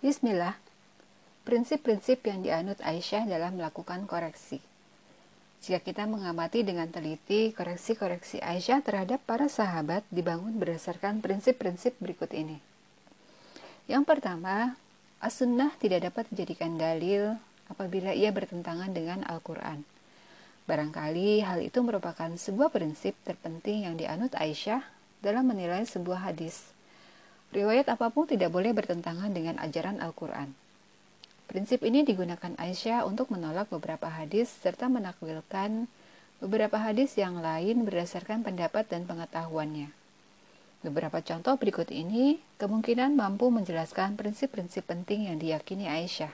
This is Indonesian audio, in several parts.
Bismillah. Prinsip-prinsip yang dianut Aisyah dalam melakukan koreksi. Jika kita mengamati dengan teliti, koreksi-koreksi Aisyah terhadap para sahabat dibangun berdasarkan prinsip-prinsip berikut ini. Yang pertama, as-sunnah tidak dapat dijadikan dalil apabila ia bertentangan dengan Al-Quran. Barangkali hal itu merupakan sebuah prinsip terpenting yang dianut Aisyah dalam menilai sebuah hadis. Riwayat apa pun tidak boleh bertentangan dengan ajaran Al-Quran. Prinsip ini digunakan Aisyah untuk menolak beberapa hadis serta menakwilkan beberapa hadis yang lain berdasarkan pendapat dan pengetahuannya. Beberapa contoh berikut ini kemungkinan mampu menjelaskan prinsip-prinsip penting yang diyakini Aisyah.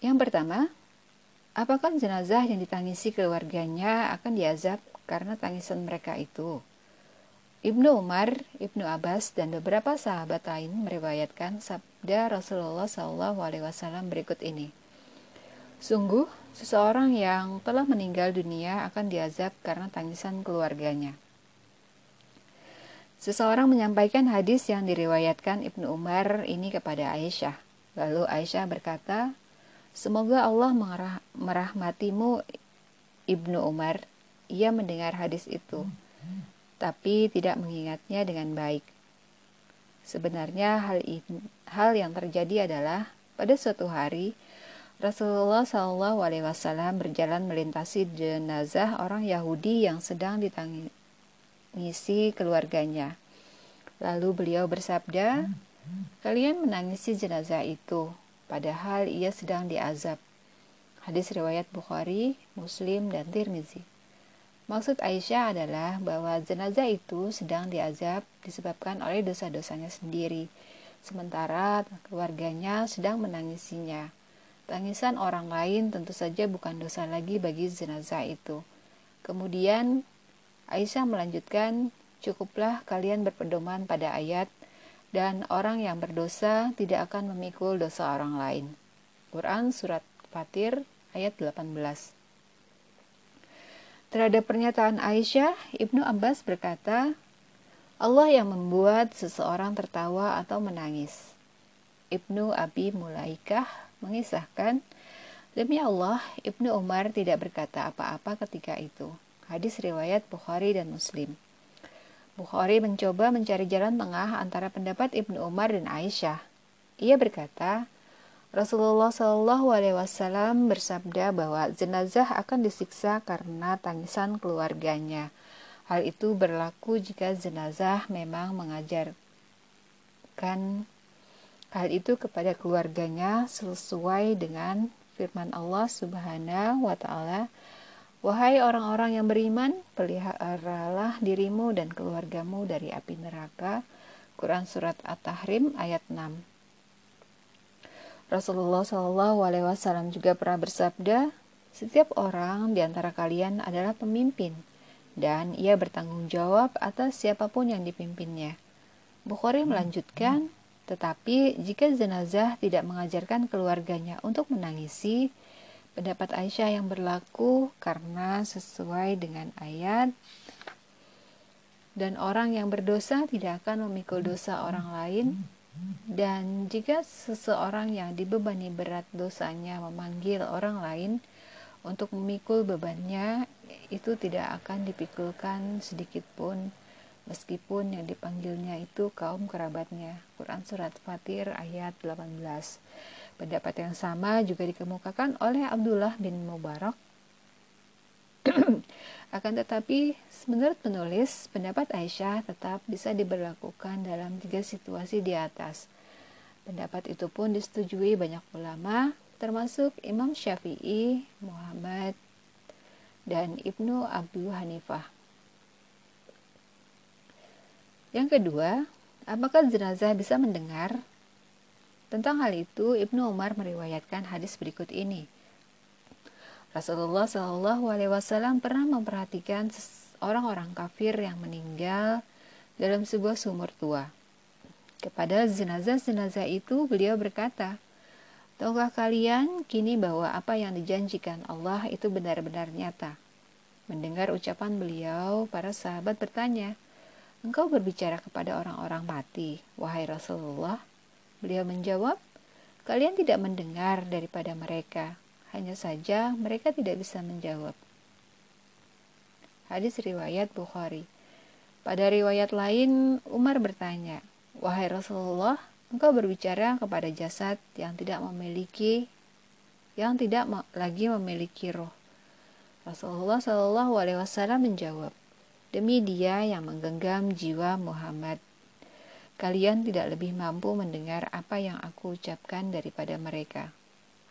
Yang pertama, apakah jenazah yang ditangisi keluarganya akan diazab karena tangisan mereka itu? Ibnu Umar, Ibnu Abbas, dan beberapa sahabat lain meriwayatkan sabda Rasulullah SAW berikut ini. Sungguh, seseorang yang telah meninggal dunia akan diazab karena tangisan keluarganya. Seseorang menyampaikan hadis yang diriwayatkan Ibnu Umar ini kepada Aisyah. Lalu Aisyah berkata, Semoga Allah merahmatimu Ibnu Umar. Ia mendengar hadis itu tapi tidak mengingatnya dengan baik. Sebenarnya hal ini, hal yang terjadi adalah pada suatu hari Rasulullah Shallallahu Alaihi Wasallam berjalan melintasi jenazah orang Yahudi yang sedang ditangisi keluarganya. Lalu beliau bersabda, "Kalian menangisi jenazah itu, padahal ia sedang diazab." Hadis riwayat Bukhari, Muslim, dan Tirmizi. Maksud Aisyah adalah bahwa jenazah itu sedang diazab disebabkan oleh dosa-dosanya sendiri, sementara keluarganya sedang menangisinya. Tangisan orang lain tentu saja bukan dosa lagi bagi jenazah itu. Kemudian Aisyah melanjutkan, "Cukuplah kalian berpedoman pada ayat dan orang yang berdosa tidak akan memikul dosa orang lain." Quran surat Fatir ayat 18. Terhadap pernyataan Aisyah, Ibnu Abbas berkata, Allah yang membuat seseorang tertawa atau menangis. Ibnu Abi Mulaikah mengisahkan, Demi Allah, Ibnu Umar tidak berkata apa-apa ketika itu. Hadis riwayat Bukhari dan Muslim. Bukhari mencoba mencari jalan tengah antara pendapat Ibnu Umar dan Aisyah. Ia berkata, Rasulullah Shallallahu Alaihi Wasallam bersabda bahwa jenazah akan disiksa karena tangisan keluarganya. Hal itu berlaku jika jenazah memang mengajarkan hal itu kepada keluarganya sesuai dengan firman Allah Subhanahu wa taala Wahai orang-orang yang beriman, peliharalah dirimu dan keluargamu dari api neraka. Quran Surat At-Tahrim ayat 6 Rasulullah Shallallahu Alaihi Wasallam juga pernah bersabda, setiap orang di antara kalian adalah pemimpin dan ia bertanggung jawab atas siapa pun yang dipimpinnya. Bukhari melanjutkan, tetapi jika jenazah tidak mengajarkan keluarganya untuk menangisi, pendapat Aisyah yang berlaku karena sesuai dengan ayat dan orang yang berdosa tidak akan memikul dosa orang lain dan jika seseorang yang dibebani berat dosanya memanggil orang lain untuk memikul bebannya, itu tidak akan dipikulkan sedikit pun, meskipun yang dipanggilnya itu kaum kerabatnya. Quran Surat Fatir ayat 18 Pendapat yang sama juga dikemukakan oleh Abdullah bin Mubarak Akan tetapi, menurut penulis, pendapat Aisyah tetap bisa diberlakukan dalam tiga situasi di atas. Pendapat itu pun disetujui banyak ulama, termasuk Imam Syafi'i, Muhammad, dan Ibnu Abu Hanifah. Yang kedua, apakah jenazah bisa mendengar? Tentang hal itu, Ibnu Umar meriwayatkan hadis berikut ini. Rasulullah Shallallahu Alaihi Wasallam pernah memperhatikan orang-orang kafir yang meninggal dalam sebuah sumur tua. Kepada jenazah-jenazah itu beliau berkata, Tahukah kalian kini bahwa apa yang dijanjikan Allah itu benar-benar nyata? Mendengar ucapan beliau, para sahabat bertanya, engkau berbicara kepada orang-orang mati, wahai Rasulullah. Beliau menjawab, kalian tidak mendengar daripada mereka, hanya saja mereka tidak bisa menjawab. Hadis riwayat Bukhari. Pada riwayat lain, Umar bertanya, Wahai Rasulullah, engkau berbicara kepada jasad yang tidak memiliki yang tidak lagi memiliki roh. Rasulullah Shallallahu Alaihi Wasallam menjawab, demi Dia yang menggenggam jiwa Muhammad, kalian tidak lebih mampu mendengar apa yang aku ucapkan daripada mereka.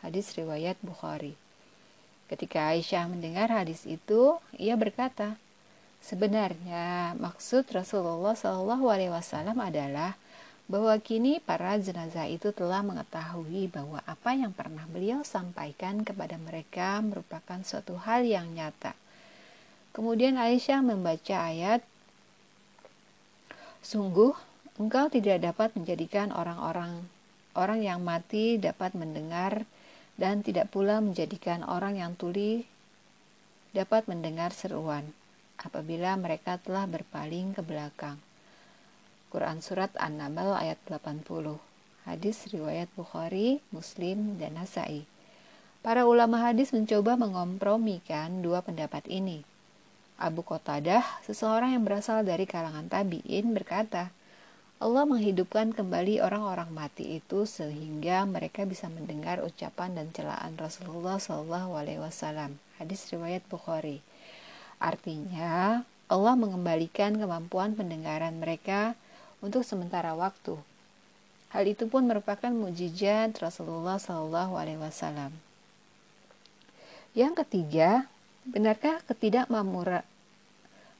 Hadis riwayat Bukhari. Ketika Aisyah mendengar hadis itu, ia berkata, sebenarnya maksud Rasulullah Wasallam adalah bahwa kini para jenazah itu telah mengetahui bahwa apa yang pernah beliau sampaikan kepada mereka merupakan suatu hal yang nyata. Kemudian Aisyah membaca ayat, Sungguh, engkau tidak dapat menjadikan orang-orang orang yang mati dapat mendengar dan tidak pula menjadikan orang yang tuli dapat mendengar seruan apabila mereka telah berpaling ke belakang. Quran Surat An-Naml ayat 80 Hadis riwayat Bukhari, Muslim, dan Nasai Para ulama hadis mencoba mengompromikan dua pendapat ini. Abu Qatadah, seseorang yang berasal dari kalangan tabi'in, berkata, Allah menghidupkan kembali orang-orang mati itu sehingga mereka bisa mendengar ucapan dan celaan Rasulullah Shallallahu Alaihi Wasallam. Hadis riwayat Bukhari. Artinya, Allah mengembalikan kemampuan pendengaran mereka untuk sementara waktu. Hal itu pun merupakan mujizat Rasulullah Shallallahu Alaihi Wasallam. Yang ketiga, benarkah ketidakmamura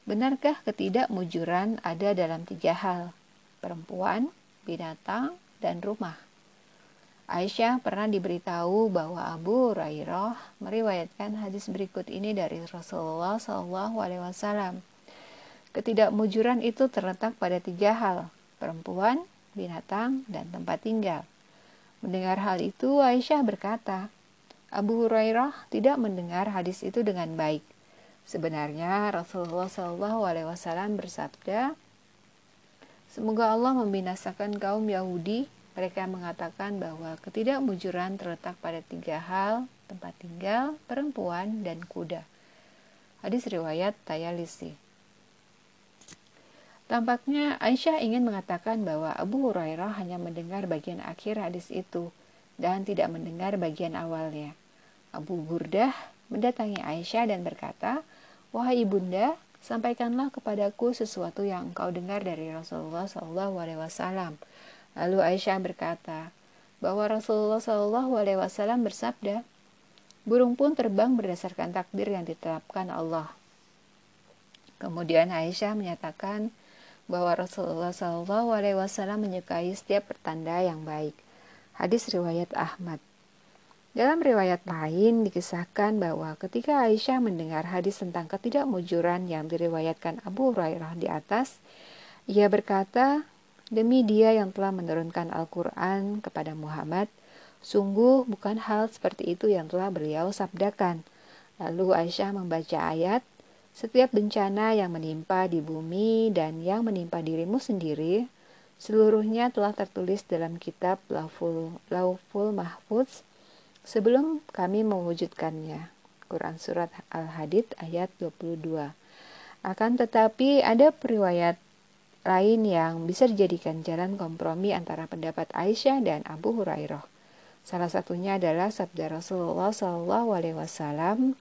Benarkah ketidakmujuran ada dalam tiga hal? Perempuan, binatang, dan rumah. Aisyah pernah diberitahu bahwa Abu Hurairah meriwayatkan hadis berikut ini dari Rasulullah Wasallam. Ketidakmujuran itu terletak pada tiga hal, perempuan, binatang, dan tempat tinggal. Mendengar hal itu, Aisyah berkata, Abu Hurairah tidak mendengar hadis itu dengan baik. Sebenarnya Rasulullah Wasallam bersabda, Semoga Allah membinasakan kaum Yahudi. Mereka mengatakan bahwa ketidakmujuran terletak pada tiga hal, tempat tinggal, perempuan, dan kuda. Hadis riwayat Tayalisi. Tampaknya Aisyah ingin mengatakan bahwa Abu Hurairah hanya mendengar bagian akhir hadis itu dan tidak mendengar bagian awalnya. Abu Burdah mendatangi Aisyah dan berkata, "Wahai ibunda, sampaikanlah kepadaku sesuatu yang engkau dengar dari Rasulullah Shallallahu Alaihi Wasallam." Lalu Aisyah berkata bahwa Rasulullah Shallallahu Alaihi Wasallam bersabda, "Burung pun terbang berdasarkan takdir yang ditetapkan Allah." Kemudian Aisyah menyatakan, bahwa Rasulullah Shallallahu Alaihi Wasallam menyukai setiap pertanda yang baik. Hadis riwayat Ahmad. Dalam riwayat lain dikisahkan bahwa ketika Aisyah mendengar hadis tentang ketidakmujuran yang diriwayatkan Abu Hurairah di atas, ia berkata, Demi dia yang telah menurunkan Al-Quran kepada Muhammad, sungguh bukan hal seperti itu yang telah beliau sabdakan. Lalu Aisyah membaca ayat, setiap bencana yang menimpa di bumi dan yang menimpa dirimu sendiri, seluruhnya telah tertulis dalam kitab Lauful, Lauful Mahfuz sebelum kami mewujudkannya. Quran Surat Al-Hadid ayat 22. Akan tetapi ada periwayat lain yang bisa dijadikan jalan kompromi antara pendapat Aisyah dan Abu Hurairah. Salah satunya adalah sabda Rasulullah SAW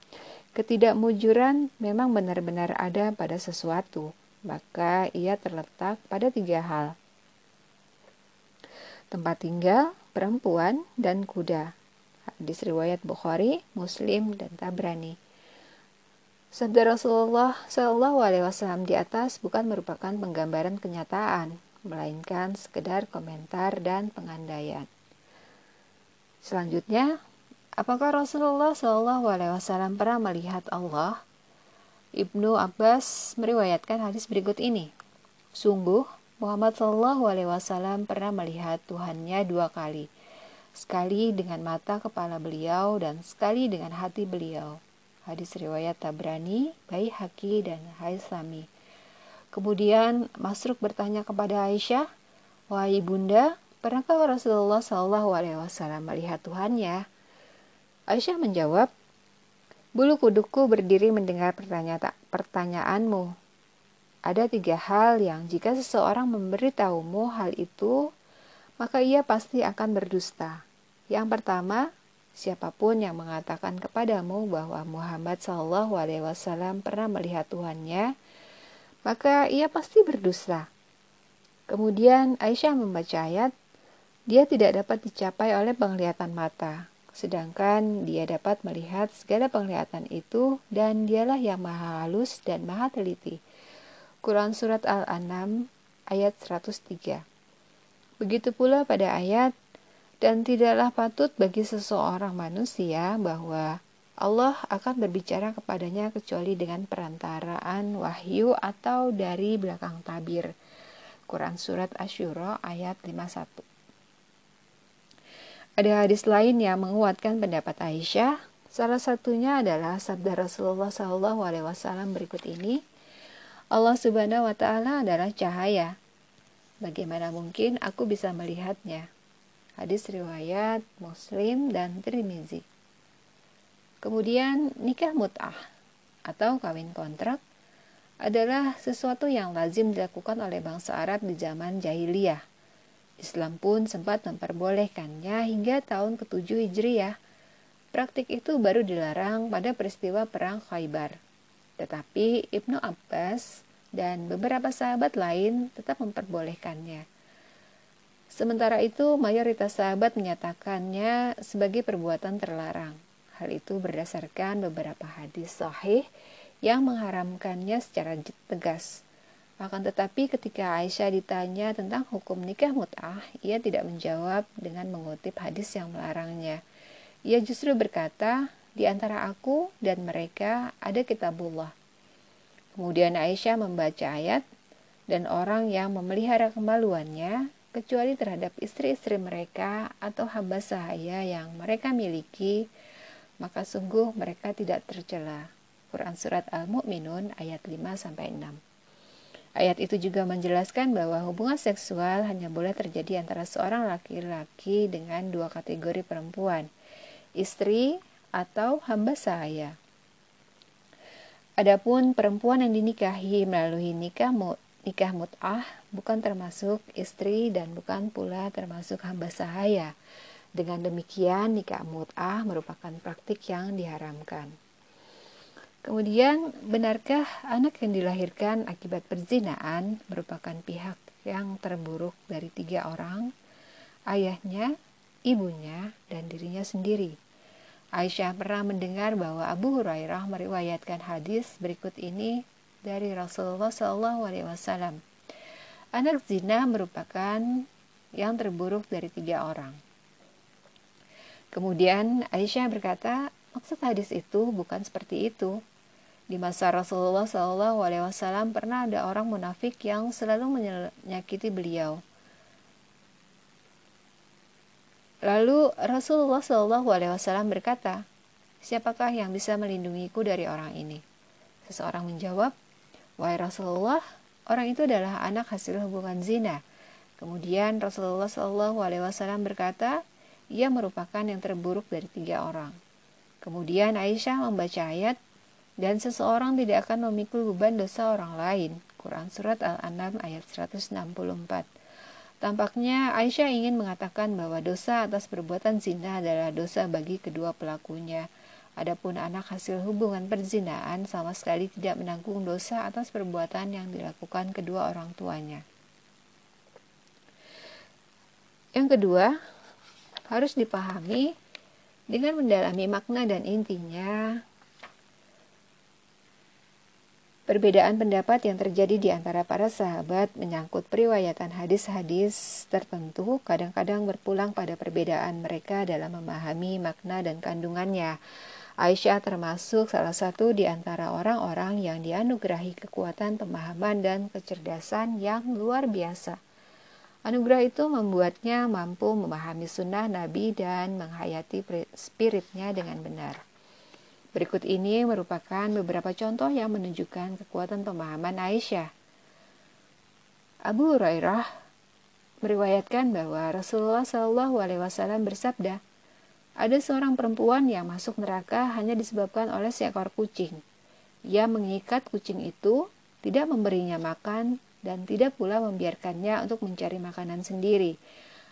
Ketidakmujuran memang benar-benar ada pada sesuatu, maka ia terletak pada tiga hal. Tempat tinggal, perempuan, dan kuda. Hadis riwayat Bukhari, Muslim, dan Tabrani. Sabda Rasulullah Shallallahu Alaihi di atas bukan merupakan penggambaran kenyataan, melainkan sekedar komentar dan pengandaian. Selanjutnya, Apakah Rasulullah Wasallam pernah melihat Allah? Ibnu Abbas meriwayatkan hadis berikut ini. Sungguh, Muhammad Wasallam pernah melihat Tuhannya dua kali, sekali dengan mata kepala beliau dan sekali dengan hati beliau. Hadis riwayat Tabrani, Bayi Haki, dan Haislami. Kemudian Masruk bertanya kepada Aisyah, "Wahai Bunda, pernahkah Rasulullah Shallallahu alaihi wasallam melihat Tuhannya?" Aisyah menjawab, "Bulu kuduku berdiri mendengar pertanyaan pertanyaanmu. Ada tiga hal yang jika seseorang memberitahumu hal itu, maka ia pasti akan berdusta. Yang pertama, Siapa pun yang mengatakan kepadamu bahwa Muhammad Shallallahu Alaihi Wasallam pernah melihat Tuhannya, maka ia pasti berdusta. Kemudian Aisyah membaca ayat, dia tidak dapat dicapai oleh penglihatan mata, sedangkan dia dapat melihat segala penglihatan itu dan dialah yang maha halus dan maha teliti. Quran Surat Al-An'am ayat 103 Begitu pula pada ayat dan tidaklah patut bagi seseorang manusia bahwa Allah akan berbicara kepadanya kecuali dengan perantaraan wahyu atau dari belakang tabir. Quran Surat Ashura ayat 51 Ada hadis lain yang menguatkan pendapat Aisyah. Salah satunya adalah sabda Rasulullah SAW berikut ini. Allah Subhanahu wa Ta'ala adalah cahaya. Bagaimana mungkin aku bisa melihatnya? Hadis riwayat Muslim dan Tirmizi. Kemudian nikah mut'ah atau kawin kontrak adalah sesuatu yang lazim dilakukan oleh bangsa Arab di zaman jahiliyah. Islam pun sempat memperbolehkannya hingga tahun ke-7 Hijriah. Praktik itu baru dilarang pada peristiwa Perang Khaybar. Tetapi Ibnu Abbas dan beberapa sahabat lain tetap memperbolehkannya. Sementara itu, mayoritas sahabat menyatakannya sebagai perbuatan terlarang. Hal itu berdasarkan beberapa hadis sahih yang mengharamkannya secara tegas. Akan tetapi ketika Aisyah ditanya tentang hukum nikah mut'ah, ia tidak menjawab dengan mengutip hadis yang melarangnya. Ia justru berkata, di antara aku dan mereka ada kitabullah. Kemudian Aisyah membaca ayat, dan orang yang memelihara kemaluannya kecuali terhadap istri-istri mereka atau hamba sahaya yang mereka miliki, maka sungguh mereka tidak tercela. Quran Surat Al-Mu'minun ayat 5-6 Ayat itu juga menjelaskan bahwa hubungan seksual hanya boleh terjadi antara seorang laki-laki dengan dua kategori perempuan, istri atau hamba sahaya. Adapun perempuan yang dinikahi melalui nikah nikah mut'ah bukan termasuk istri dan bukan pula termasuk hamba sahaya. Dengan demikian, nikah mut'ah merupakan praktik yang diharamkan. Kemudian, benarkah anak yang dilahirkan akibat perzinaan merupakan pihak yang terburuk dari tiga orang? Ayahnya, ibunya, dan dirinya sendiri. Aisyah pernah mendengar bahwa Abu Hurairah meriwayatkan hadis berikut ini dari Rasulullah Wasallam. Anak zina merupakan yang terburuk dari tiga orang. Kemudian Aisyah berkata, maksud hadis itu bukan seperti itu. Di masa Rasulullah Wasallam pernah ada orang munafik yang selalu menyakiti beliau. Lalu Rasulullah Shallallahu Alaihi Wasallam berkata, siapakah yang bisa melindungiku dari orang ini? Seseorang menjawab, Wahai Rasulullah, orang itu adalah anak hasil hubungan zina. Kemudian Rasulullah Shallallahu Alaihi Wasallam berkata, ia merupakan yang terburuk dari tiga orang. Kemudian Aisyah membaca ayat, dan seseorang tidak akan memikul beban dosa orang lain. Quran Surat Al-An'am ayat 164. Tampaknya Aisyah ingin mengatakan bahwa dosa atas perbuatan zina adalah dosa bagi kedua pelakunya. Adapun anak hasil hubungan perzinaan sama sekali tidak menanggung dosa atas perbuatan yang dilakukan kedua orang tuanya. Yang kedua, harus dipahami dengan mendalami makna dan intinya Perbedaan pendapat yang terjadi di antara para sahabat menyangkut periwayatan hadis-hadis tertentu kadang-kadang berpulang pada perbedaan mereka dalam memahami makna dan kandungannya. Aisyah termasuk salah satu di antara orang-orang yang dianugerahi kekuatan pemahaman dan kecerdasan yang luar biasa. Anugerah itu membuatnya mampu memahami sunnah Nabi dan menghayati spiritnya dengan benar. Berikut ini merupakan beberapa contoh yang menunjukkan kekuatan pemahaman Aisyah. Abu Hurairah meriwayatkan bahwa Rasulullah Shallallahu Alaihi Wasallam bersabda, ada seorang perempuan yang masuk neraka hanya disebabkan oleh seekor kucing. Ia mengikat kucing itu, tidak memberinya makan, dan tidak pula membiarkannya untuk mencari makanan sendiri.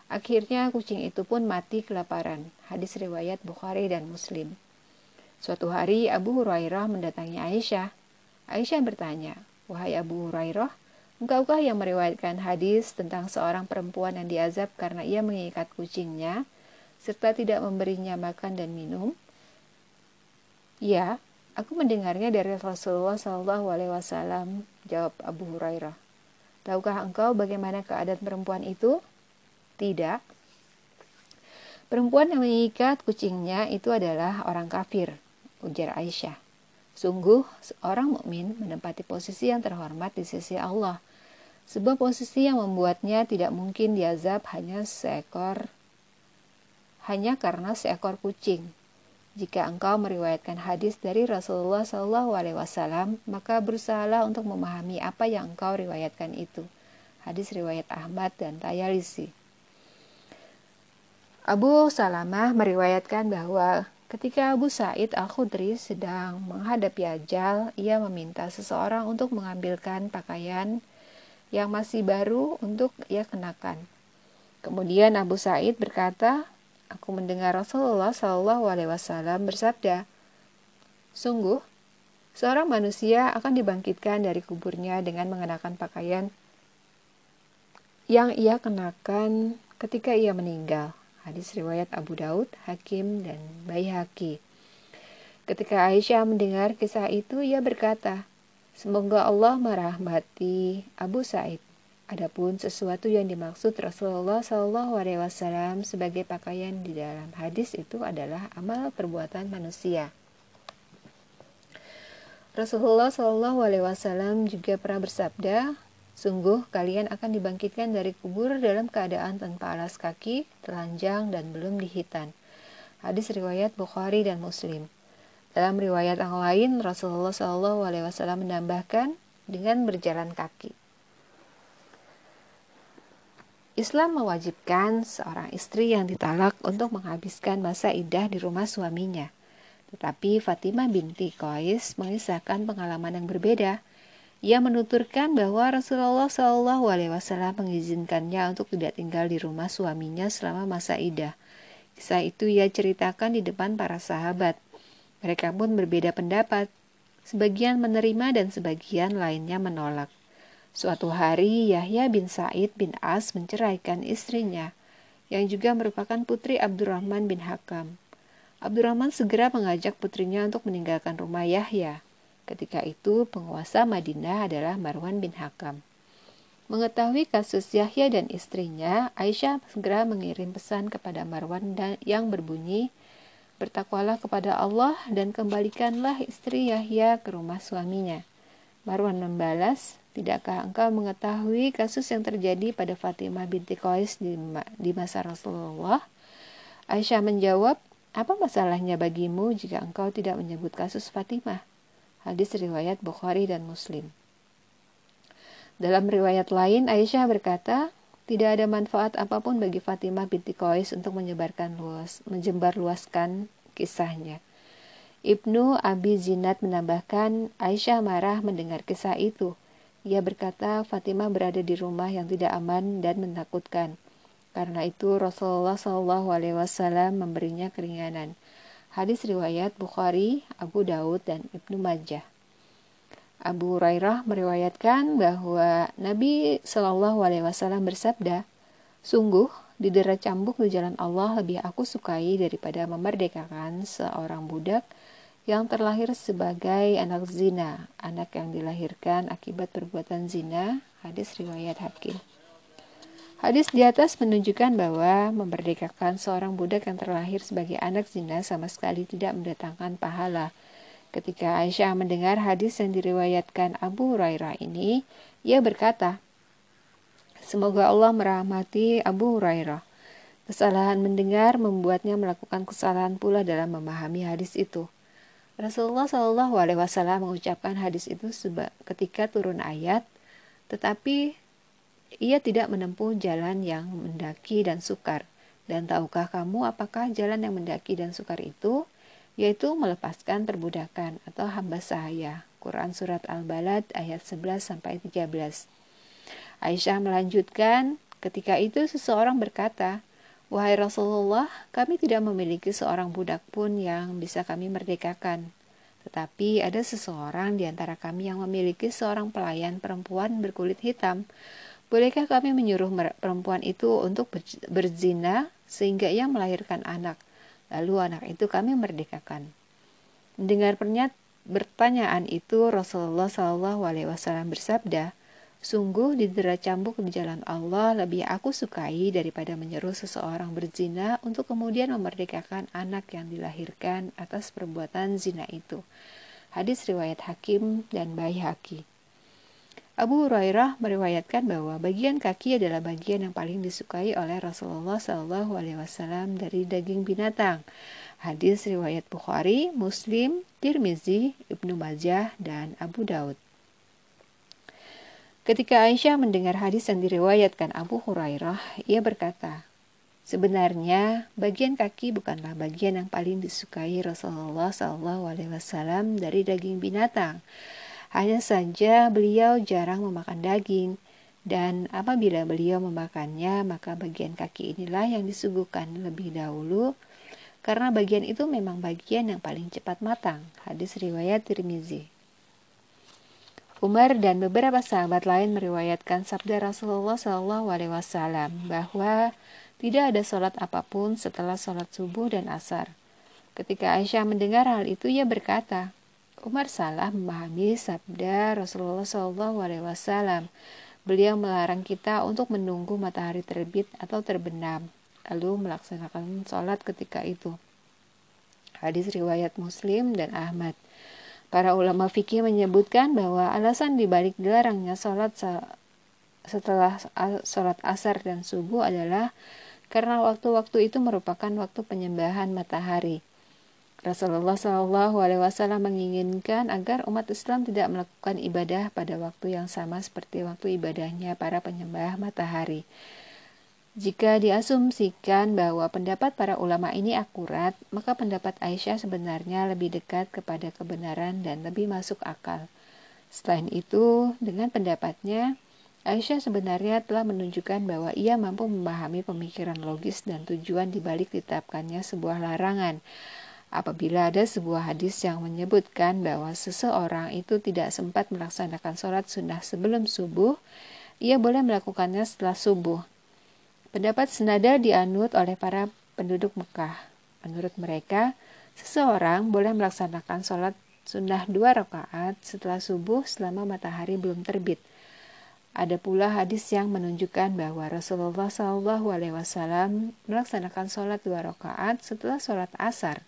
Akhirnya kucing itu pun mati kelaparan. Hadis riwayat Bukhari dan Muslim. Suatu hari Abu Hurairah mendatangi Aisyah. Aisyah bertanya, "Wahai Abu Hurairah, engkaukah yang meriwayatkan hadis tentang seorang perempuan yang diazab karena ia mengikat kucingnya?" serta tidak memberinya makan dan minum? Ya, aku mendengarnya dari Rasulullah Shallallahu Alaihi Wasallam. Jawab Abu Hurairah. Tahukah engkau bagaimana keadaan perempuan itu? Tidak. Perempuan yang mengikat kucingnya itu adalah orang kafir, ujar Aisyah. Sungguh, seorang mukmin menempati posisi yang terhormat di sisi Allah. Sebuah posisi yang membuatnya tidak mungkin diazab hanya seekor hanya karena seekor kucing. Jika engkau meriwayatkan hadis dari Rasulullah Shallallahu Alaihi Wasallam, maka berusahalah untuk memahami apa yang engkau riwayatkan itu. Hadis riwayat Ahmad dan Tayalisi. Abu Salamah meriwayatkan bahwa ketika Abu Said Al-Khudri sedang menghadapi ajal, ia meminta seseorang untuk mengambilkan pakaian yang masih baru untuk ia kenakan. Kemudian Abu Said berkata, aku mendengar Rasulullah Shallallahu Alaihi Wasallam bersabda, "Sungguh, seorang manusia akan dibangkitkan dari kuburnya dengan mengenakan pakaian yang ia kenakan ketika ia meninggal." Hadis riwayat Abu Daud, Hakim, dan Baihaqi. Ketika Aisyah mendengar kisah itu, ia berkata, "Semoga Allah merahmati Abu Said." Adapun sesuatu yang dimaksud Rasulullah Wasallam sebagai pakaian di dalam hadis itu adalah amal perbuatan manusia. Rasulullah Wasallam juga pernah bersabda, sungguh kalian akan dibangkitkan dari kubur dalam keadaan tanpa alas kaki, telanjang dan belum dihitan. Hadis riwayat Bukhari dan Muslim. Dalam riwayat yang lain, Rasulullah Wasallam menambahkan dengan berjalan kaki. Islam mewajibkan seorang istri yang ditalak untuk menghabiskan masa idah di rumah suaminya. Tetapi Fatimah binti Qais mengisahkan pengalaman yang berbeda. Ia menuturkan bahwa Rasulullah Shallallahu Alaihi Wasallam mengizinkannya untuk tidak tinggal di rumah suaminya selama masa idah. Kisah itu ia ceritakan di depan para sahabat. Mereka pun berbeda pendapat. Sebagian menerima dan sebagian lainnya menolak. Suatu hari Yahya bin Said bin As menceraikan istrinya, yang juga merupakan putri Abdurrahman bin Hakam. Abdurrahman segera mengajak putrinya untuk meninggalkan rumah Yahya. Ketika itu, penguasa Madinah adalah Marwan bin Hakam. Mengetahui kasus Yahya dan istrinya, Aisyah segera mengirim pesan kepada Marwan dan yang berbunyi, Bertakwalah kepada Allah dan kembalikanlah istri Yahya ke rumah suaminya. Marwan membalas, Tidakkah engkau mengetahui kasus yang terjadi pada Fatimah binti Qais di, di masa Rasulullah? Aisyah menjawab, apa masalahnya bagimu jika engkau tidak menyebut kasus Fatimah? Hadis riwayat Bukhari dan Muslim. Dalam riwayat lain, Aisyah berkata, tidak ada manfaat apa pun bagi Fatimah binti Qais untuk menyebarkan luas, menjembar luaskan kisahnya. Ibnu Abi Zinat menambahkan, Aisyah marah mendengar kisah itu. Ia berkata Fatimah berada di rumah yang tidak aman dan menakutkan. Karena itu Rasulullah Wasallam memberinya keringanan. Hadis riwayat Bukhari, Abu Daud dan Ibnu Majah. Abu Hurairah meriwayatkan bahwa Nabi Shallallahu Alaihi Wasallam bersabda, sungguh didera cambuk di jalan Allah lebih aku sukai daripada memerdekakan seorang budak yang terlahir sebagai anak zina, anak yang dilahirkan akibat perbuatan zina, hadis riwayat Hakim. Hadis di atas menunjukkan bahwa memerdekakan seorang budak yang terlahir sebagai anak zina sama sekali tidak mendatangkan pahala. Ketika Aisyah mendengar hadis yang diriwayatkan Abu Hurairah ini, ia berkata, Semoga Allah merahmati Abu Hurairah. Kesalahan mendengar membuatnya melakukan kesalahan pula dalam memahami hadis itu. Rasulullah Shallallahu Alaihi Wasallam mengucapkan hadis itu ketika turun ayat, tetapi ia tidak menempuh jalan yang mendaki dan sukar. Dan tahukah kamu apakah jalan yang mendaki dan sukar itu? Yaitu melepaskan perbudakan atau hamba sahaya. Quran Surat Al-Balad ayat 11-13 Aisyah melanjutkan, ketika itu seseorang berkata, Wahai Rasulullah, kami tidak memiliki seorang budak pun yang bisa kami merdekakan. Tetapi ada seseorang di antara kami yang memiliki seorang pelayan perempuan berkulit hitam. Bolehkah kami menyuruh perempuan itu untuk berzina sehingga ia melahirkan anak? Lalu anak itu kami merdekakan. Mendengar pertanyaan itu Rasulullah Wasallam bersabda, Sungguh didera cambuk di jalan Allah lebih aku sukai daripada menyeru seseorang berzina untuk kemudian memerdekakan anak yang dilahirkan atas perbuatan zina itu. Hadis riwayat Hakim dan Baihaqi. Abu Hurairah meriwayatkan bahwa bagian kaki adalah bagian yang paling disukai oleh Rasulullah Shallallahu Alaihi Wasallam dari daging binatang. Hadis riwayat Bukhari, Muslim, Tirmizi, Ibnu Majah, dan Abu Daud. Ketika Aisyah mendengar hadis yang diriwayatkan Abu Hurairah, ia berkata, Sebenarnya, bagian kaki bukanlah bagian yang paling disukai Rasulullah Wasallam dari daging binatang. Hanya saja beliau jarang memakan daging, dan apabila beliau memakannya, maka bagian kaki inilah yang disuguhkan lebih dahulu, karena bagian itu memang bagian yang paling cepat matang. Hadis riwayat Tirmizi. Umar dan beberapa sahabat lain meriwayatkan sabda Rasulullah Shallallahu Alaihi Wasallam bahwa tidak ada sholat apa pun setelah sholat subuh dan asar. Ketika Aisyah mendengar hal itu, ia berkata, Umar salah memahami sabda Rasulullah SAW. Beliau melarang kita untuk menunggu matahari terbit atau terbenam, lalu melaksanakan sholat ketika itu. Hadis riwayat Muslim dan Ahmad. Para ulama fikih menyebutkan bahwa alasan dibalik dilarangnya sholat setelah sholat asar dan subuh adalah karena waktu-waktu itu merupakan waktu penyembahan matahari. Rasulullah Shallallahu Alaihi Wasallam menginginkan agar umat Islam tidak melakukan ibadah pada waktu yang sama seperti waktu ibadahnya para penyembah matahari. Jika diasumsikan bahwa pendapat para ulama ini akurat, maka pendapat Aisyah sebenarnya lebih dekat kepada kebenaran dan lebih masuk akal. Selain itu, dengan pendapatnya, Aisyah sebenarnya telah menunjukkan bahwa ia mampu memahami pemikiran logis dan tujuan dibalik ditetapkannya sebuah larangan Apabila ada sebuah hadis yang menyebutkan bahwa seseorang itu tidak sempat melaksanakan sholat sunnah sebelum subuh, ia boleh melakukannya setelah subuh. Pendapat senada dianut oleh para penduduk Mekah. Menurut mereka, seseorang boleh melaksanakan sholat sunnah dua rakaat setelah subuh selama matahari belum terbit. Ada pula hadis yang menunjukkan bahwa Rasulullah SAW melaksanakan sholat dua rakaat setelah sholat asar.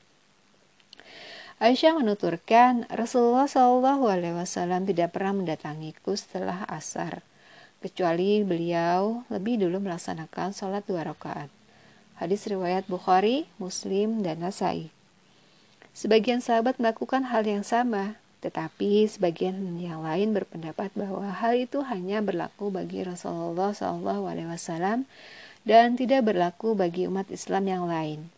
Aisyah menuturkan, Rasulullah Shallallahu Alaihi Wasallam tidak pernah mendatangiku setelah asar, kecuali beliau lebih dulu melaksanakan sholat dua rakaat. Hadis riwayat Bukhari, Muslim, dan Nasai. Sebagian sahabat melakukan hal yang sama, tetapi sebagian yang lain berpendapat bahwa hal itu hanya berlaku bagi Rasulullah Shallallahu Alaihi Wasallam dan tidak berlaku bagi umat Islam yang lain.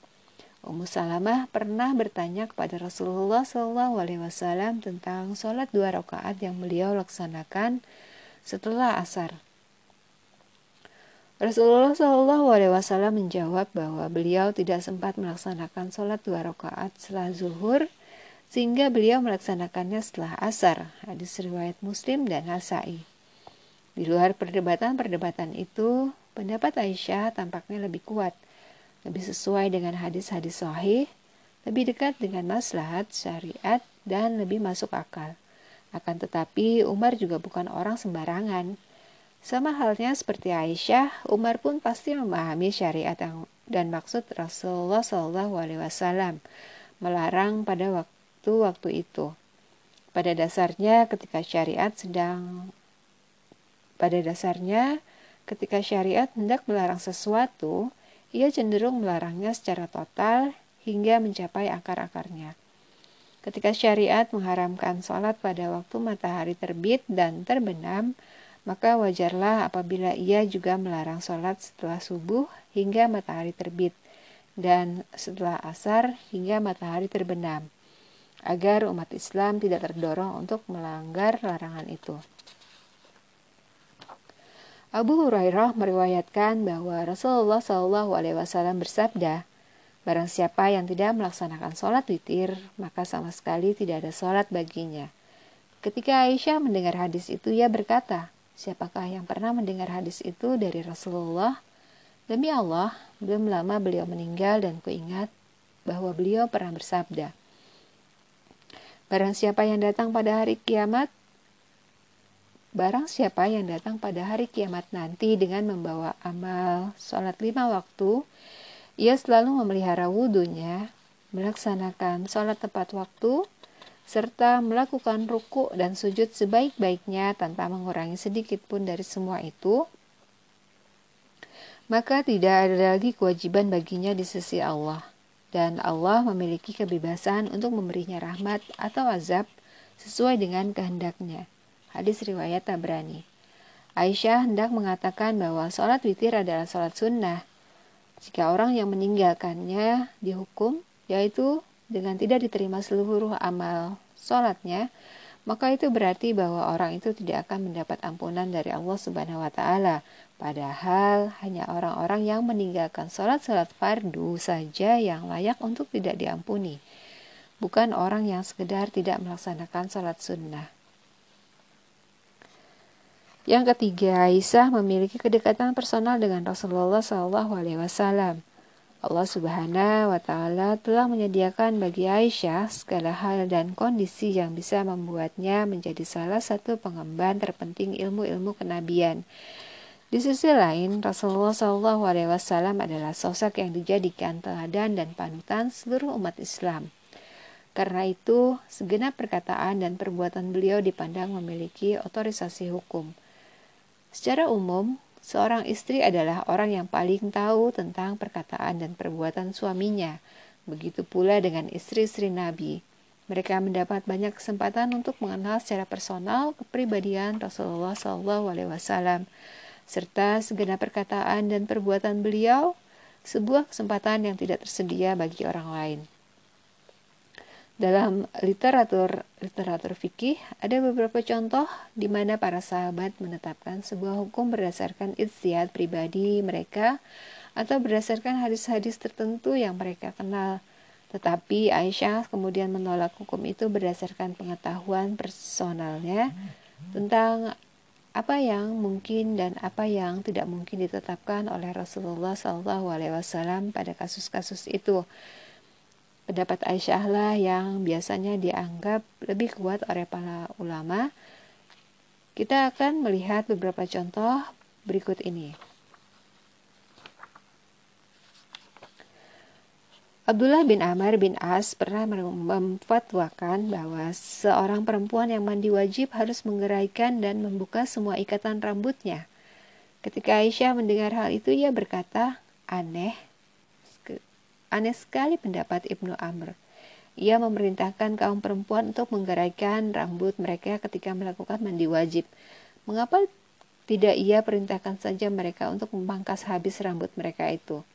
Ummu Salamah pernah bertanya kepada Rasulullah SAW tentang sholat dua rakaat yang beliau laksanakan setelah asar. Rasulullah SAW menjawab bahwa beliau tidak sempat melaksanakan sholat dua rakaat setelah zuhur, sehingga beliau melaksanakannya setelah asar. Hadis riwayat Muslim dan Nasai. Di luar perdebatan-perdebatan itu, pendapat Aisyah tampaknya lebih kuat lebih sesuai dengan hadis-hadis sahih, lebih dekat dengan maslahat syariat dan lebih masuk akal. Akan tetapi Umar juga bukan orang sembarangan. Sama halnya seperti Aisyah, Umar pun pasti memahami syariat dan maksud Rasulullah Shallallahu Alaihi Wasallam melarang pada waktu-waktu itu. Pada dasarnya, ketika syariat sedang pada dasarnya, ketika syariat hendak melarang sesuatu, ia cenderung melarangnya secara total hingga mencapai akar-akarnya. Ketika syariat mengharamkan sholat pada waktu matahari terbit dan terbenam, maka wajarlah apabila ia juga melarang sholat setelah subuh hingga matahari terbit dan setelah asar hingga matahari terbenam, agar umat Islam tidak terdorong untuk melanggar larangan itu. Abu Hurairah meriwayatkan bahwa Rasulullah Shallallahu Alaihi Wasallam bersabda, Barang siapa yang tidak melaksanakan sholat witir, maka sama sekali tidak ada sholat baginya. Ketika Aisyah mendengar hadis itu, ia berkata, Siapakah yang pernah mendengar hadis itu dari Rasulullah? Demi Allah, belum lama beliau meninggal dan kuingat bahwa beliau pernah bersabda, Barang siapa yang datang pada hari kiamat, Barang siapa yang datang pada hari kiamat nanti dengan membawa amal sholat lima waktu, ia selalu memelihara wudhunya, melaksanakan sholat tepat waktu, serta melakukan ruku dan sujud sebaik-baiknya tanpa mengurangi sedikit pun dari semua itu, maka tidak ada lagi kewajiban baginya di sisi Allah. Dan Allah memiliki kebebasan untuk memberinya rahmat atau azab sesuai dengan kehendaknya. Hadis riwayat Tabrani. Aisyah hendak mengatakan bahwa sholat witir adalah sholat sunnah. Jika orang yang meninggalkannya dihukum, yaitu dengan tidak diterima seluruh amal sholatnya, maka itu berarti bahwa orang itu tidak akan mendapat ampunan dari Allah Subhanahu wa Ta'ala. Padahal hanya orang-orang yang meninggalkan sholat-sholat fardu saja yang layak untuk tidak diampuni, bukan orang yang sekedar tidak melaksanakan sholat sunnah. Yang ketiga, Aisyah memiliki kedekatan personal dengan Rasulullah Wasallam. Allah Subhanahu wa Ta'ala telah menyediakan bagi Aisyah segala hal dan kondisi yang bisa membuatnya menjadi salah satu pengemban terpenting ilmu-ilmu kenabian. Di sisi lain, Rasulullah Wasallam adalah sosok yang dijadikan teladan dan panutan seluruh umat Islam. Karena itu, segenap perkataan dan perbuatan beliau dipandang memiliki otorisasi hukum. Secara umum, seorang istri adalah orang yang paling tahu tentang perkataan dan perbuatan suaminya. Begitu pula dengan istri-istri Nabi. Mereka mendapat banyak kesempatan untuk mengenal secara personal kepribadian Rasulullah SAW serta segenap perkataan dan perbuatan beliau, sebuah kesempatan yang tidak tersedia bagi orang lain. Dalam literatur literatur fikih ada beberapa contoh di mana para sahabat menetapkan sebuah hukum berdasarkan ijtihad pribadi mereka atau berdasarkan hadis-hadis tertentu yang mereka kenal. Tetapi Aisyah kemudian menolak hukum itu berdasarkan pengetahuan personalnya tentang apa yang mungkin dan apa yang tidak mungkin ditetapkan oleh Rasulullah SAW pada kasus-kasus itu. Pendapat Aisyah lah yang biasanya dianggap lebih kuat oleh para ulama. Kita akan melihat beberapa contoh berikut ini. Abdullah bin Amr bin As pernah memfatwakan bahwa seorang perempuan yang mandi wajib harus menggeraikan dan membuka semua ikatan rambutnya. Ketika Aisyah mendengar hal itu, ia berkata, "Aneh, Aneh sekali pendapat Ibnu Amr. Ia memerintahkan kaum perempuan untuk menggeraikan rambut mereka ketika melakukan mandi wajib. Mengapa tidak ia perintahkan saja mereka untuk memangkas habis rambut mereka itu?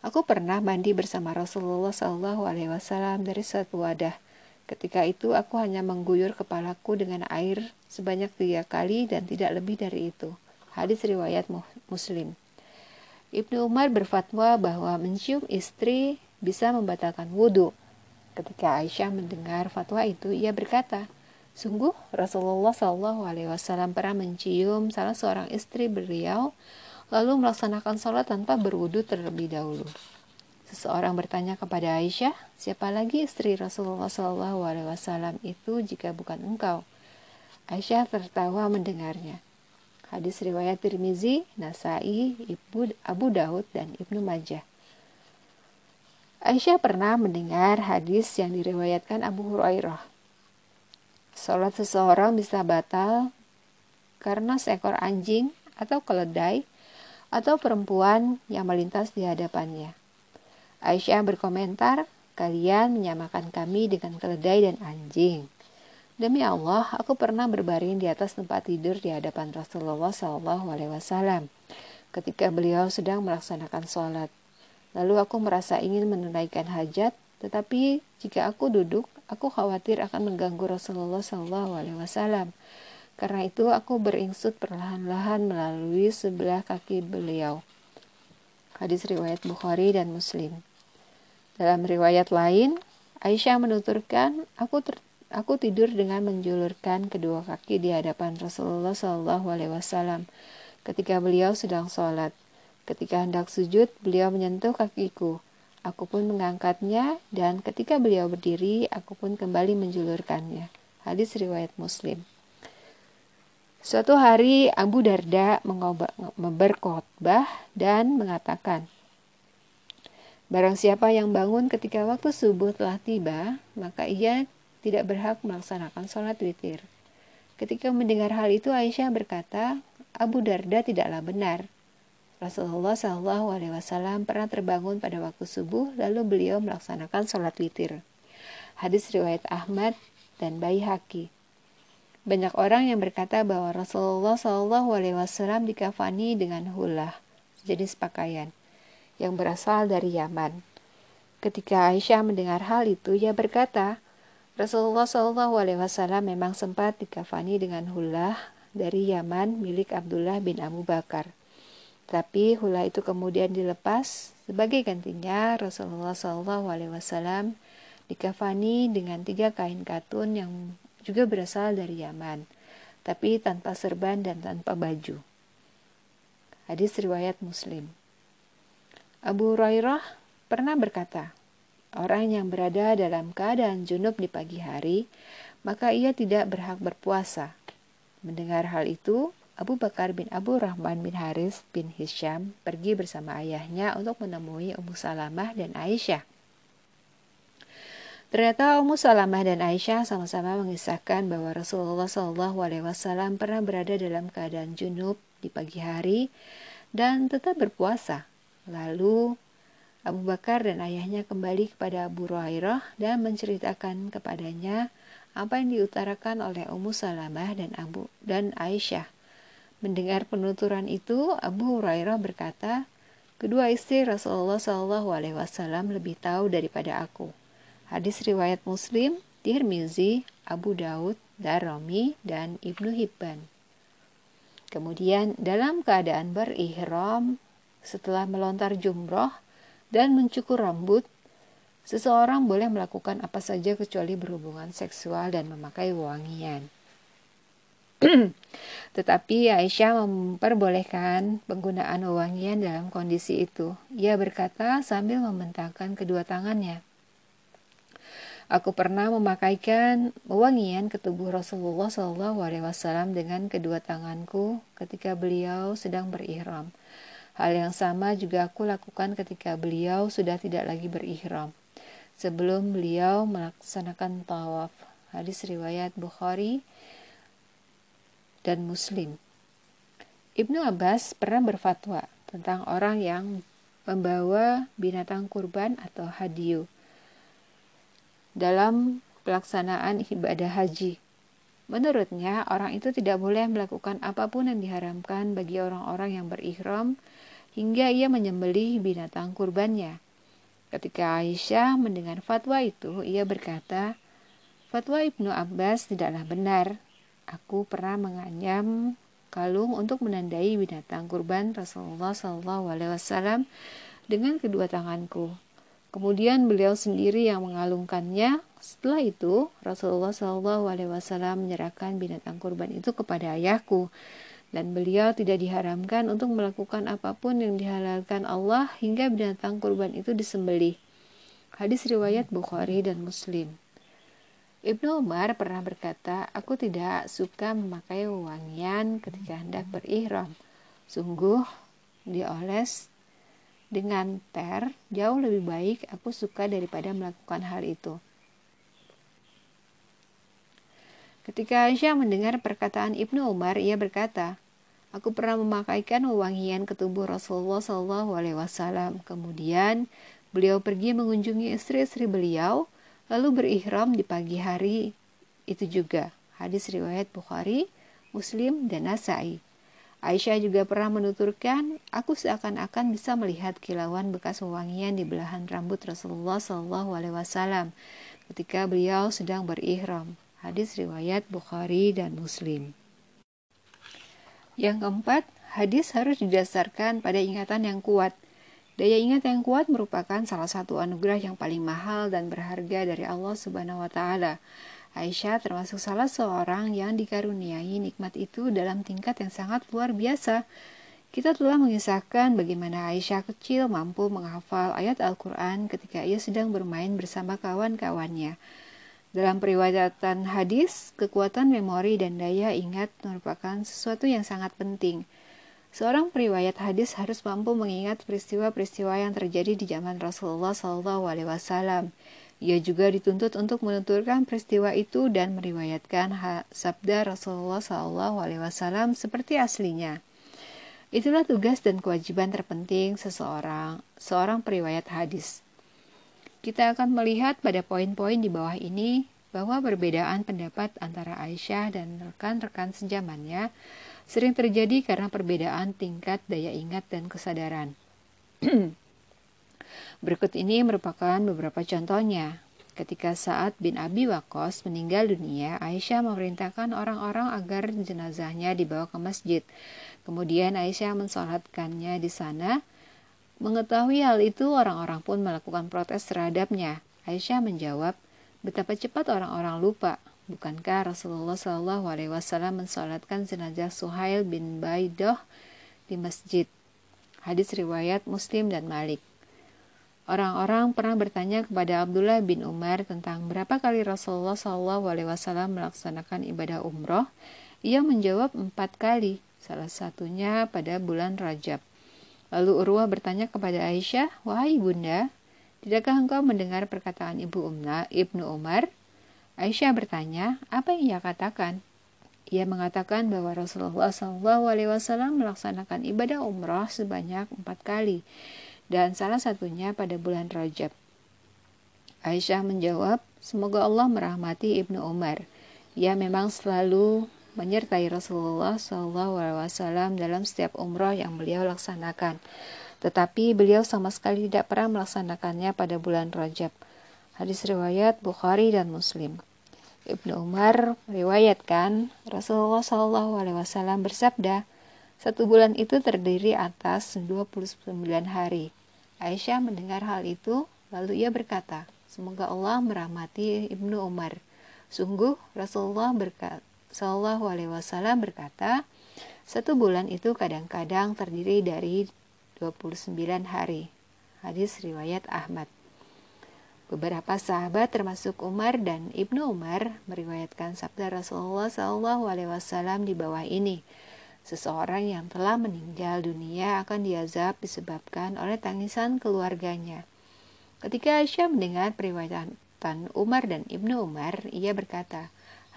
Aku pernah mandi bersama Rasulullah Shallallahu Alaihi Wasallam dari suatu wadah. Ketika itu aku hanya mengguyur kepalaku dengan air sebanyak tiga kali dan tidak lebih dari itu. Hadis riwayat Muslim. Ibnu Umar berfatwa bahwa mencium istri bisa membatalkan wudhu. Ketika Aisyah mendengar fatwa itu, ia berkata, Sungguh Rasulullah Shallallahu Alaihi Wasallam pernah mencium salah seorang istri beliau, lalu melaksanakan sholat tanpa berwudhu terlebih dahulu. Seseorang bertanya kepada Aisyah, siapa lagi istri Rasulullah Shallallahu Alaihi Wasallam itu jika bukan engkau? Aisyah tertawa mendengarnya. Hadis riwayat Tirmizi, Nasai, Ibu Abu Daud dan Ibnu Majah. Aisyah pernah mendengar hadis yang diriwayatkan Abu Hurairah. Salat seseorang bisa batal karena seekor anjing atau keledai atau perempuan yang melintas di hadapannya. Aisyah berkomentar, kalian menyamakan kami dengan keledai dan anjing. Demi Allah, aku pernah berbaring di atas tempat tidur di hadapan Rasulullah Shallallahu Alaihi Wasallam ketika beliau sedang melaksanakan sholat. Lalu aku merasa ingin menunaikan hajat, tetapi jika aku duduk, aku khawatir akan mengganggu Rasulullah Shallallahu Alaihi Wasallam. Karena itu aku beringsut perlahan-lahan melalui sebelah kaki beliau. Hadis riwayat Bukhari dan Muslim. Dalam riwayat lain, Aisyah menuturkan, aku ter Aku tidur dengan menjulurkan kedua kaki di hadapan Rasulullah Shallallahu Alaihi Wasallam ketika beliau sedang sholat. Ketika hendak sujud, beliau menyentuh kakiku. Aku pun mengangkatnya dan ketika beliau berdiri, aku pun kembali menjulurkannya. Hadis riwayat Muslim. Suatu hari Abu Darda berkhotbah dan mengatakan, Barang siapa yang bangun ketika waktu subuh telah tiba, maka ia tidak berhak melaksanakan sholat witir. Ketika mendengar hal itu, Aisyah berkata, Abu Darda tidaklah benar. Rasulullah Wasallam pernah terbangun pada waktu subuh, lalu beliau melaksanakan sholat witir. Hadis riwayat Ahmad dan Baihaqi. Banyak orang yang berkata bahwa Rasulullah Wasallam dikafani dengan hulah, jenis pakaian, yang berasal dari Yaman. Ketika Aisyah mendengar hal itu, ia berkata, Rasulullah Shallallahu Alaihi Wasallam memang sempat dikafani dengan hulah dari Yaman milik Abdullah bin Abu Bakar. Tapi hulah itu kemudian dilepas sebagai gantinya Rasulullah Shallallahu Alaihi Wasallam dikafani dengan tiga kain katun yang juga berasal dari Yaman, tapi tanpa serban dan tanpa baju. Hadis riwayat Muslim. Abu Hurairah pernah berkata, Orang yang berada dalam keadaan junub di pagi hari, maka ia tidak berhak berpuasa. Mendengar hal itu, Abu Bakar bin Abu Rahman bin Haris bin Hisham pergi bersama ayahnya untuk menemui Ummu Salamah dan Aisyah. Ternyata Ummu Salamah dan Aisyah sama-sama mengisahkan bahwa Rasulullah Wasallam pernah berada dalam keadaan junub di pagi hari dan tetap berpuasa. Lalu Abu Bakar dan ayahnya kembali kepada Abu Hurairah dan menceritakan kepadanya apa yang diutarakan oleh Ummu Salamah dan Abu dan Aisyah. Mendengar penuturan itu, Abu Hurairah berkata, kedua istri Rasulullah Shallallahu Alaihi Wasallam lebih tahu daripada aku. Hadis riwayat Muslim, Tirmizi, Abu Daud, Darami, dan Ibnu Hibban. Kemudian dalam keadaan berihram, setelah melontar jumroh, dan mencukur rambut, seseorang boleh melakukan apa saja kecuali berhubungan seksual dan memakai wangian. Tetapi Aisyah memperbolehkan penggunaan wangian dalam kondisi itu. Ia berkata sambil membentangkan kedua tangannya. Aku pernah memakaikan wangian ke tubuh Rasulullah SAW dengan kedua tanganku ketika beliau sedang berihram. Hal yang sama juga aku lakukan ketika beliau sudah tidak lagi berihram. Sebelum beliau melaksanakan tawaf. Hadis riwayat Bukhari dan Muslim. Ibnu Abbas pernah berfatwa tentang orang yang membawa binatang kurban atau hadiu dalam pelaksanaan ibadah haji. Menurutnya, orang itu tidak boleh melakukan apa pun yang diharamkan bagi orang-orang yang berihram hingga ia menyembelih binatang kurbannya. Ketika Aisyah mendengar fatwa itu, ia berkata, Fatwa Ibnu Abbas tidaklah benar. Aku pernah menganyam kalung untuk menandai binatang kurban Rasulullah SAW dengan kedua tanganku. Kemudian beliau sendiri yang mengalungkannya. Setelah itu, Rasulullah SAW menyerahkan binatang kurban itu kepada ayahku dan beliau tidak diharamkan untuk melakukan apa pun yang dihalalkan Allah hingga binatang kurban itu disembelih. Hadis riwayat Bukhari dan Muslim. Ibnu Umar pernah berkata, "Aku tidak suka memakai wangian ketika hendak berihram. Sungguh dioles dengan ter jauh lebih baik aku suka daripada melakukan hal itu." Ketika Aisyah mendengar perkataan Ibnu Umar, ia berkata, Aku pernah memakaikan wewangian ke tubuh Rasulullah Shallallahu Alaihi Wasallam. Kemudian beliau pergi mengunjungi istri-istri beliau, lalu berihram di pagi hari itu juga. Hadis riwayat Bukhari, Muslim, dan Nasai. Aisyah juga pernah menuturkan, aku seakan-akan bisa melihat kilauan bekas wewangian di belahan rambut Rasulullah Shallallahu Alaihi Wasallam ketika beliau sedang berihram. Hadis riwayat Bukhari dan Muslim. Yang keempat, hadis harus didasarkan pada ingatan yang kuat. Daya ingat yang kuat merupakan salah satu anugerah yang paling mahal dan berharga dari Allah Subhanahu wa taala. Aisyah termasuk salah seorang yang dikaruniai nikmat itu dalam tingkat yang sangat luar biasa. Kita telah mengisahkan bagaimana Aisyah kecil mampu menghafal ayat Al-Quran ketika ia sedang bermain bersama kawan-kawannya. Dalam periwayatan hadis, kekuatan memori dan daya ingat merupakan sesuatu yang sangat penting. Seorang periwayat hadis harus mampu mengingat peristiwa-peristiwa yang terjadi di zaman Rasulullah SAW. Ia juga dituntut untuk menuturkan peristiwa itu dan meriwayatkan sabda Rasulullah SAW seperti aslinya. Itulah tugas dan kewajiban terpenting seseorang, seorang periwayat hadis. Kita akan melihat pada poin-poin di bawah ini bahwa perbedaan pendapat antara Aisyah dan rekan-rekan sejamannya sering terjadi karena perbedaan tingkat daya ingat dan kesadaran. Berikut ini merupakan beberapa contohnya. Ketika Sa'ad bin Abi Waqqas meninggal dunia, Aisyah memerintahkan orang-orang agar jenazahnya dibawa ke masjid. Kemudian Aisyah mensolatkannya di sana. Mengetahui hal itu, orang-orang pun melakukan protes terhadapnya. Aisyah menjawab, betapa cepat orang-orang lupa. Bukankah Rasulullah Shallallahu Alaihi Wasallam mensolatkan jenazah Suhail bin Baidoh di masjid? Hadis riwayat Muslim dan Malik. Orang-orang pernah bertanya kepada Abdullah bin Umar tentang berapa kali Rasulullah SAW melaksanakan ibadah umroh. Ia menjawab empat kali, salah satunya pada bulan Rajab. Lalu Urwah bertanya kepada Aisyah, Wahai bunda, tidakkah engkau mendengar perkataan ibu Umna, Ibnu Umar? Aisyah bertanya, apa yang ia katakan? Ia mengatakan bahwa Rasulullah SAW melaksanakan ibadah umroh sebanyak empat kali dan salah satunya pada bulan Rajab. Aisyah menjawab, semoga Allah merahmati Ibnu Umar. Ia memang selalu menyertai Rasulullah SAW dalam setiap umroh yang beliau laksanakan. Tetapi beliau sama sekali tidak pernah melaksanakannya pada bulan Rajab. Hadis riwayat Bukhari dan Muslim. Ibnu Umar meriwayatkan Rasulullah SAW bersabda, satu bulan itu terdiri atas 29 hari. Aisyah mendengar hal itu, lalu ia berkata, Semoga Allah merahmati Ibnu Umar. Sungguh Rasulullah berkata, Sallallahu Alaihi Wasallam berkata, satu bulan itu kadang-kadang terdiri dari 29 hari. Hadis riwayat Ahmad. Beberapa sahabat termasuk Umar dan Ibnu Umar meriwayatkan sabda Rasulullah Sallallahu Alaihi Wasallam di bawah ini. Seseorang yang telah meninggal dunia akan diazab disebabkan oleh tangisan keluarganya. Ketika Aisyah mendengar periwayatan Umar dan Ibnu Umar, ia berkata,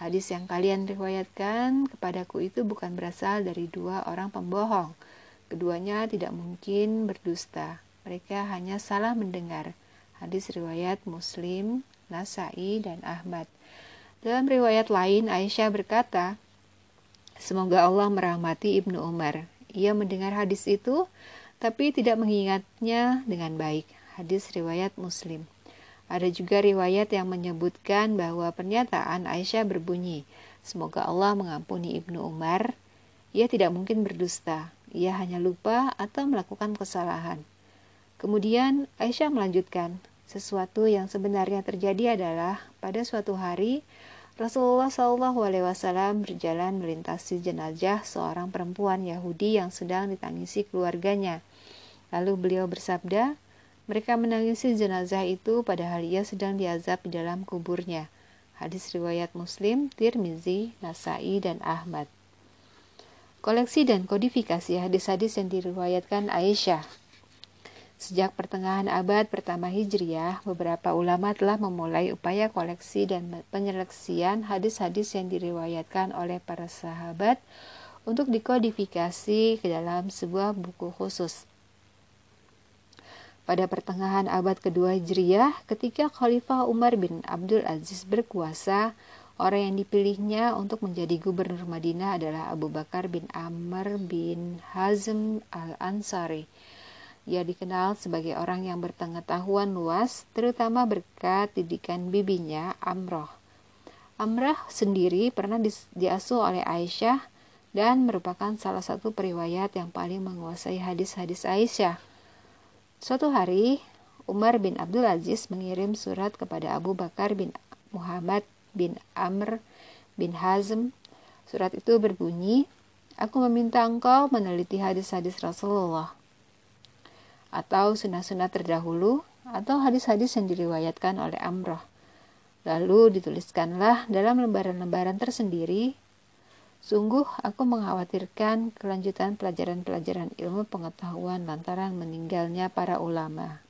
Hadis yang kalian riwayatkan kepadaku itu bukan berasal dari dua orang pembohong. Keduanya tidak mungkin berdusta. Mereka hanya salah mendengar. Hadis riwayat Muslim, Nasai, dan Ahmad. Dalam riwayat lain, Aisyah berkata, Semoga Allah merahmati Ibnu Umar. Ia mendengar hadis itu, tapi tidak mengingatnya dengan baik. Hadis riwayat Muslim. Ada juga riwayat yang menyebutkan bahwa pernyataan Aisyah berbunyi, Semoga Allah mengampuni Ibnu Umar. Ia tidak mungkin berdusta. Ia hanya lupa atau melakukan kesalahan. Kemudian Aisyah melanjutkan, sesuatu yang sebenarnya terjadi adalah pada suatu hari Rasulullah Wasallam berjalan melintasi jenazah seorang perempuan Yahudi yang sedang ditangisi keluarganya. Lalu beliau bersabda, mereka menangisi jenazah itu padahal ia sedang diazab di dalam kuburnya. Hadis riwayat Muslim, Tirmizi, Nasai, dan Ahmad. Koleksi dan kodifikasi hadis-hadis yang diriwayatkan Aisyah Sejak pertengahan abad pertama Hijriah, beberapa ulama telah memulai upaya koleksi dan penyeleksian hadis-hadis yang diriwayatkan oleh para sahabat untuk dikodifikasi ke dalam sebuah buku khusus. Pada pertengahan abad kedua Hijriah, ketika Khalifah Umar bin Abdul Aziz berkuasa, Orang yang dipilihnya untuk menjadi gubernur Madinah adalah Abu Bakar bin Amr bin Hazm al-Ansari. Ia dikenal sebagai orang yang berpengetahuan luas, terutama berkat didikan bibinya Amroh. Amrah sendiri pernah diasuh oleh Aisyah dan merupakan salah satu periwayat yang paling menguasai hadis-hadis Aisyah. Suatu hari, Umar bin Abdul Aziz mengirim surat kepada Abu Bakar bin Muhammad bin Amr bin Hazm. Surat itu berbunyi, Aku meminta engkau meneliti hadis-hadis Rasulullah atau sunnah-sunnah terdahulu atau hadis-hadis yang diriwayatkan oleh Amroh Lalu dituliskanlah dalam lembaran-lembaran tersendiri. Sungguh aku mengkhawatirkan kelanjutan pelajaran-pelajaran ilmu pengetahuan lantaran meninggalnya para ulama.